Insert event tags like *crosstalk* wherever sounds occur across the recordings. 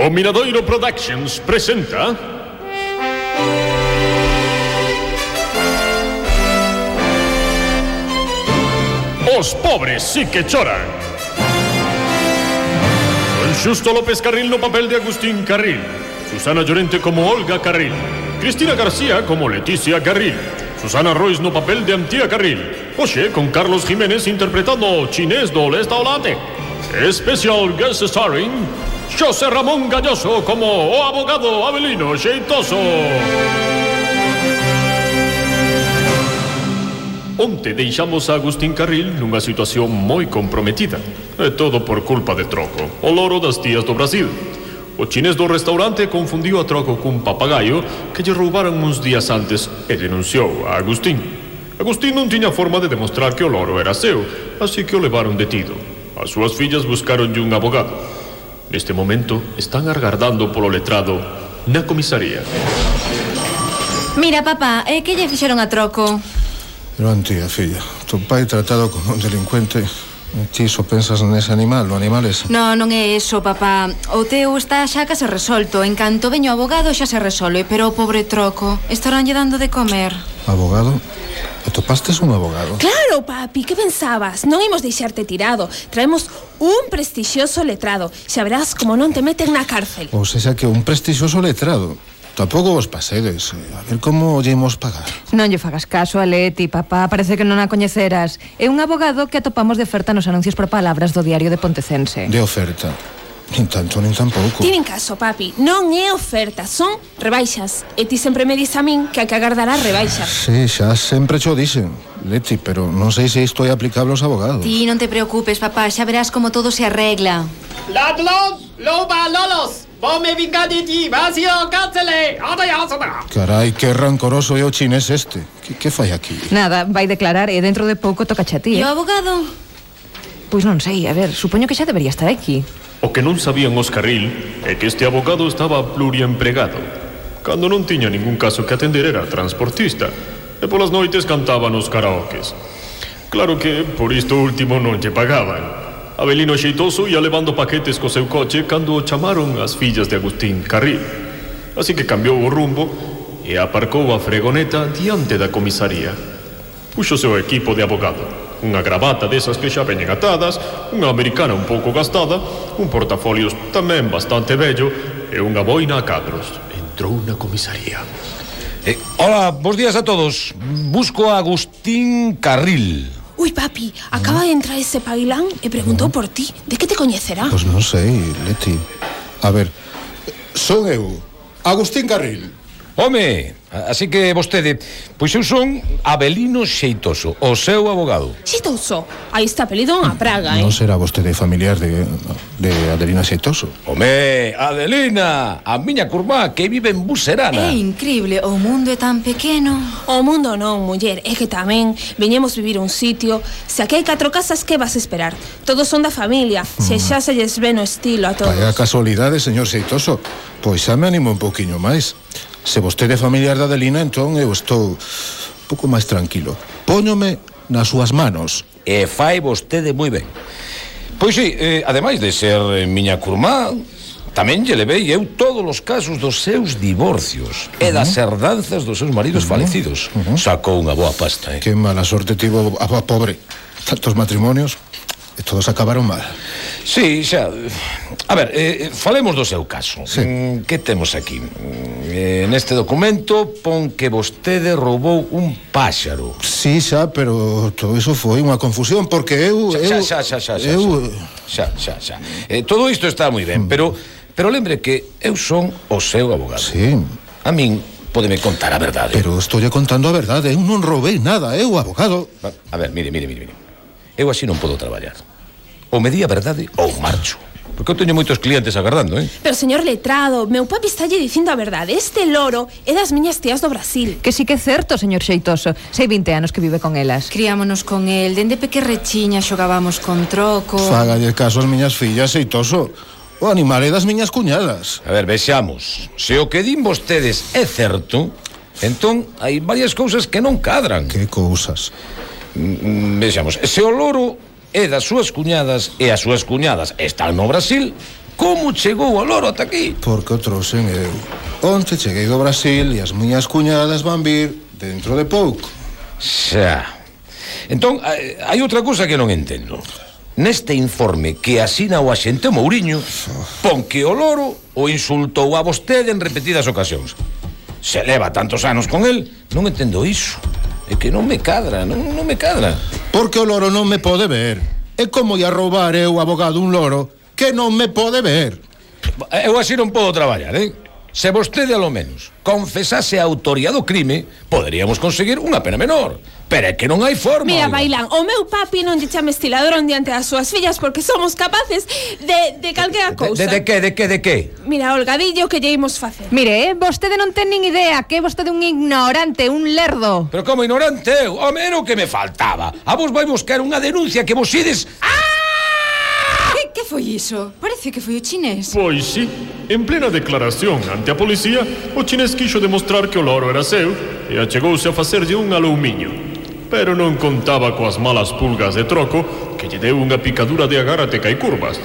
O Miradoiro Productions presenta Os pobres sí que choran. Con Xusto López Carril no papel de Agustín Carril. Susana Llorente como Olga Carril. Cristina García como Leticia Carril Susana Royce no papel de Antía Carril. Oxe con Carlos Jiménez interpretando Chinés do Lesta Olate. Special guest starring José Ramón Galloso como o abogado Abelino Xeitoso. Onte deixamos a Agustín Carril nunha situación moi comprometida. E todo por culpa de Troco, o loro das tías do Brasil. O chinés do restaurante confundiu a Troco cun papagaio que lle roubaron uns días antes e denunciou a Agustín. Agustín non tiña forma de demostrar que o loro era seu, así que o levaron detido. As súas fillas buscaron un abogado Neste momento están argardando polo letrado na comisaría. Mira, papá, é que lle fixeron a troco? Pero antía, filla, tu pai tratado como un delincuente Ti só pensas nese animal, no animal ese No, non é eso, papá O teu está xa case resolto En canto veño abogado xa se resolve Pero o pobre troco Estarán lle dando de comer Abogado? Atopastes un abogado? Claro, papi, que pensabas? Non imos deixarte tirado Traemos un prestixioso letrado Xa verás como non te meten na cárcel Ou sexa que un prestixioso letrado Tampouco vos pasedes. Eh. A ver como lle imos pagar. Non lle fagas caso a Leti, papá. Parece que non a coñeceras. É un abogado que atopamos de oferta nos anuncios por palabras do diario de Pontecense. De oferta. Nin tanto, nin tampouco. Ti caso, papi. Non é oferta, son rebaixas. E ti sempre me dis a min que a que agardará rebaixas. Sí, xa sempre cho dixen, Leti, pero non sei se isto é aplicable aos abogados. Ti non te preocupes, papá, xa verás como todo se arregla. Ladrón, loba, lolos. Vome vinga de ti, vacío, cáncele, adayásona. Carai, que rancoroso é o chinés este. Que, que fai aquí? Nada, vai declarar e dentro de pouco toca xa ti. Eh? O abogado? Pois non sei, a ver, supoño que xa debería estar aquí. O que non sabían os Carril é que este abogado estaba pluriempregado. Cando non tiña ningún caso que atender era transportista e polas noites cantaban os karaokes. Claro que por isto último non lle pagaban. Abelino Xeitoso ia levando paquetes co seu coche cando o chamaron as fillas de Agustín Carril. Así que cambiou o rumbo e aparcou a fregoneta diante da comisaría. Puxo seu equipo de abogado unha gravata desas que xa veñen atadas, unha americana un pouco gastada, un portafolios tamén bastante bello e unha boina a cadros. Entrou na comisaría. Eh, hola, bons días a todos. Busco a Agustín Carril. Ui, papi, acaba de entrar ese pailán e preguntou por ti. De que te coñecerá? Pois pues non sei, Leti. A ver, son eu, Agustín Carril. Home, así que vostede, pois eu son Abelino Xeitoso, o seu abogado. Xeitoso? Aí está apelido a praga, eh? Non será vostede familiar de, de Adelina Xeitoso? Home, Adelina, a miña curmá que vive en Buserana. É increíble, o mundo é tan pequeno. O mundo non, muller, é que tamén veñemos vivir un sitio. Se aquí hai catro casas, que vas a esperar? Todos son da familia, se mm. xa se lles ven o estilo a todos. Vaya casualidade, señor Xeitoso. Pois xa me animo un poquinho máis. Se vostede é familiar da Adelina, entón eu estou un pouco máis tranquilo. Póñome nas súas manos. E fai vostede moi ben. Pois sí, eh, ademais de ser eh, miña curmá, tamén lle levei eu todos os casos dos seus divorcios uh -huh. e das herdanzas dos seus maridos uh -huh. falecidos. Uh -huh. Sacou unha boa pasta, eh? Que mala sorte tivo a, a pobre. Tantos matrimonios. E todos acabaron mal. Sí, xa. A ver, eh, eh falemos do seu caso. Sí. Mm, que temos aquí? Mm, eh, neste documento pon que vostede roubou un páxaro. Sí, xa, pero todo iso foi unha confusión porque eu xa, eu xa, xa, xa, xa, eu xa, xa, xa. Eh, todo isto está moi ben, hmm. pero pero lembre que eu son o seu abogado. Sí. A min podeme contar a verdade. Pero estou contando a verdade, eu non roubei nada, eu abogado. A ver, mire, mire, mire, mire. Eu así non podo traballar. Ou me di a verdade ou marcho. Porque eu teño moitos clientes agardando, eh? Pero, señor letrado, meu papi está lle dicindo a verdade. Este loro é das miñas tías do Brasil. Que sí que é certo, señor Xeitoso. Sei 20 anos que vive con elas. Criámonos con el, dende pequerrechiña xogábamos con troco Fágalle caso as miñas fillas, Xeitoso. O animal é das miñas cuñadas. A ver, vexamos. Se o que din vostedes é certo Entón, hai varias cousas que non cadran. Que cousas? Mm, vexamos, se o loro é das súas cuñadas e as súas cuñadas están no Brasil, como chegou o loro ata aquí? Porque o trouxen eu. Onte cheguei do Brasil e as miñas cuñadas van vir dentro de pouco. Xa. Entón, hai outra cousa que non entendo. Neste informe que asina o axente Mourinho, pon que o loro o insultou a vostede en repetidas ocasións. Se leva tantos anos con el, non entendo iso. É que non me cadra, non me cadra. Porque o loro non me pode ver. É como ia roubar eu, abogado, un loro que non me pode ver. Eu así non podo traballar, eh? Se vostede, alo menos, confesase a autoría do crime, poderíamos conseguir unha pena menor. Pero é que non hai forma. Mira, Bailán, o meu papi non lle chame estiladrón diante das súas fillas porque somos capaces de, de calquera cousa. De, de, de que, de que, de que? Mira, Olgadillo, que lle imos facer. Mire, eh, vostede non ten nin idea que é vostede un ignorante, un lerdo. Pero como ignorante eu? O que me faltaba. A vos vai buscar unha denuncia que vos ides... ¡Ah! foi iso? Parece que foi o chinés. Pois sí. En plena declaración ante a policía, o chinés quixo demostrar que o loro era seu e achegouse a facerlle un aloumiño. Pero non contaba coas malas pulgas de troco que lle deu unha picadura de agárate e curvas.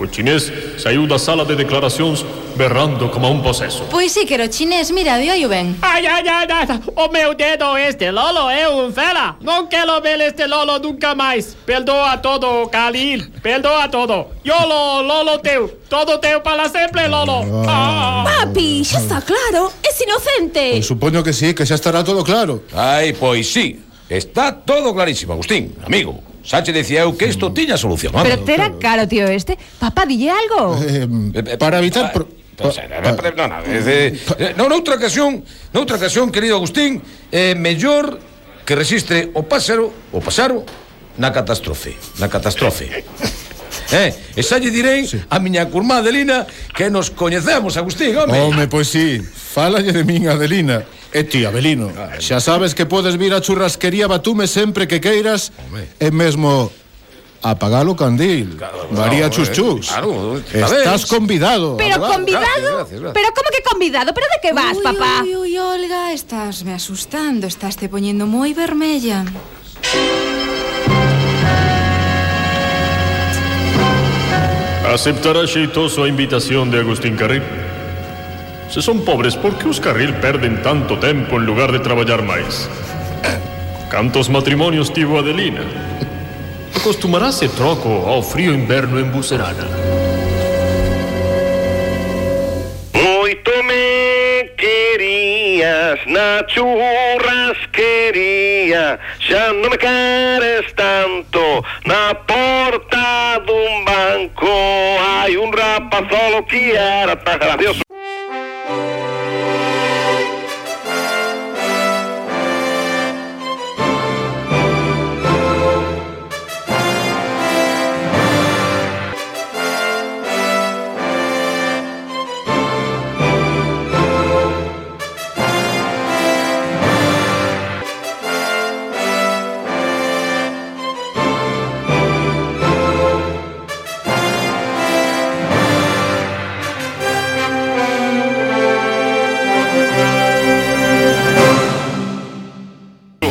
O chinés saiu da sala de declaracións berrando como un poseso. Pois sí que era o chinés, mira, de ollo ben. Ai, ai, ai, ai, o meu dedo este Lolo é un fera. Non quero ver este Lolo nunca máis. Perdoa todo, Khalil. Perdoa todo. Yolo, Lolo teu. Todo teu para sempre, Lolo. Ah. Papi, xa está claro, es inocente. Pois supoño que sí, que xa estará todo claro. Ai, pois sí, está todo clarísimo, Agustín, amigo. Xa che dicía eu que isto mm. tiña solución. Pero terá caro, tío, este. Papá, dille algo. Eh, eh para evitar... Pro... Perdona, desde... no, noutra ocasión, noutra ocasión, querido Agustín, é eh, mellor que resistre o páxaro, o pasaro, na catástrofe, na catástrofe. *laughs* Eh, e xa lle direi sí. a miña curmá Adelina que nos coñecemos, Agustín, home. Home, pois si, sí. fálalle de min Adelina. E ti, Abelino, xa sabes que podes vir a churrasquería Batume sempre que queiras e mesmo apagar o candil. María no, eh, claro, está Estás convidado. Pero abogado. convidado. gracias, gracias, gracias. Pero como que convidado? Pero de que vas, papá? Ui, ui, Olga, estás me asustando, estás te poñendo moi vermella. Aceptará xeitoso a invitación de Agustín Carril? Se son pobres, por que os Carril perden tanto tempo en lugar de traballar máis? Cantos matrimonios tivo Adelina? Acostumarase troco ao frío inverno en Bucerana. Moito me querías na churrasquería Xa non me queres tanto Na porta dun banco Hai un rapazolo que era tan gracioso